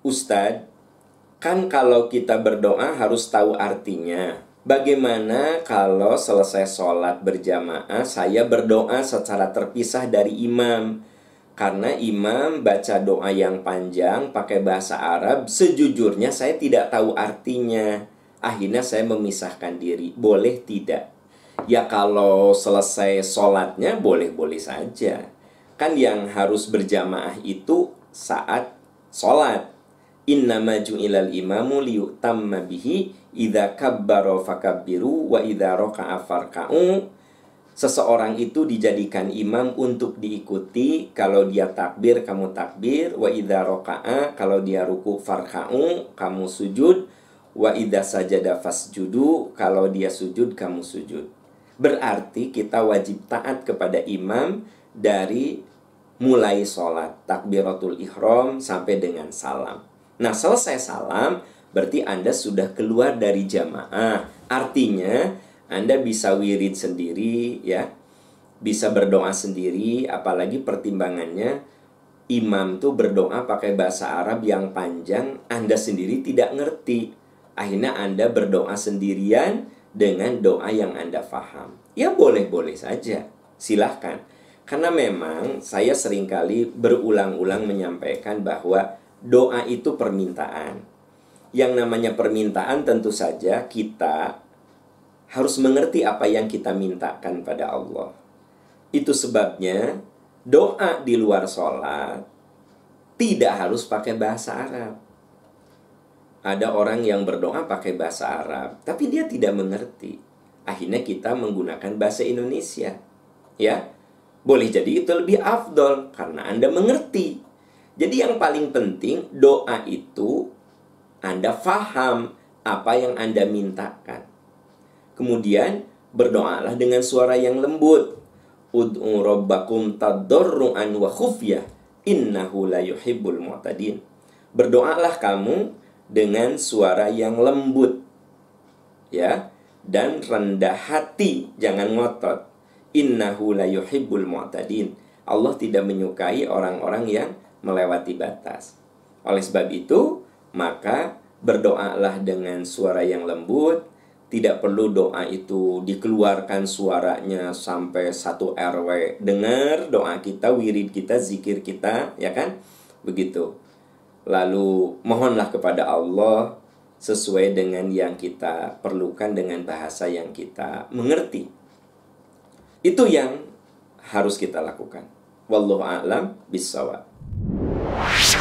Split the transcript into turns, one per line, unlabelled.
Ustadz, kan kalau kita berdoa harus tahu artinya. Bagaimana kalau selesai sholat berjamaah saya berdoa secara terpisah dari imam? Karena imam baca doa yang panjang pakai bahasa Arab, sejujurnya saya tidak tahu artinya. Akhirnya saya memisahkan diri. Boleh tidak? Ya kalau selesai sholatnya boleh-boleh saja. Kan yang harus berjamaah itu saat sholat. Innama ju'ilal imamu liyutamma bihi idza kabbara fakabbiru wa idza raka'a farka'u. Seseorang itu dijadikan imam untuk diikuti Kalau dia takbir, kamu takbir Wa idha roka'a Kalau dia ruku farka'u Kamu sujud Wa idha sajada fasjudu Kalau dia sujud, kamu sujud. Berarti kita wajib taat kepada imam Dari mulai sholat Takbiratul ihram sampai dengan salam Nah selesai salam Berarti Anda sudah keluar dari jamaah Artinya anda bisa wirid sendiri ya. Bisa berdoa sendiri apalagi pertimbangannya imam tuh berdoa pakai bahasa Arab yang panjang, Anda sendiri tidak ngerti. Akhirnya Anda berdoa sendirian dengan doa yang Anda faham. Ya boleh-boleh saja. Silahkan. Karena memang saya sering kali berulang-ulang menyampaikan bahwa doa itu permintaan. Yang namanya permintaan tentu saja kita harus mengerti apa yang kita mintakan pada Allah. Itu sebabnya doa di luar sholat tidak harus pakai bahasa Arab. Ada orang yang berdoa pakai bahasa Arab, tapi dia tidak mengerti. Akhirnya kita menggunakan bahasa Indonesia. Ya, boleh jadi itu lebih afdol karena Anda mengerti. Jadi yang paling penting doa itu Anda faham apa yang Anda mintakan. Kemudian berdoalah dengan suara yang lembut. Ud'u rabbakum tadarruan wa khufyah innahu la yuhibbul mu'tadin. Berdoalah kamu dengan suara yang lembut. Ya, dan rendah hati, jangan ngotot. Innahu la yuhibbul mu'tadin. Allah tidak menyukai orang-orang yang melewati batas. Oleh sebab itu, maka berdoalah dengan suara yang lembut, tidak perlu doa itu dikeluarkan suaranya sampai satu RW dengar doa kita wirid kita zikir kita ya kan? Begitu. Lalu mohonlah kepada Allah sesuai dengan yang kita perlukan dengan bahasa yang kita mengerti. Itu yang harus kita lakukan. Wallahu a'lam bissawab 无上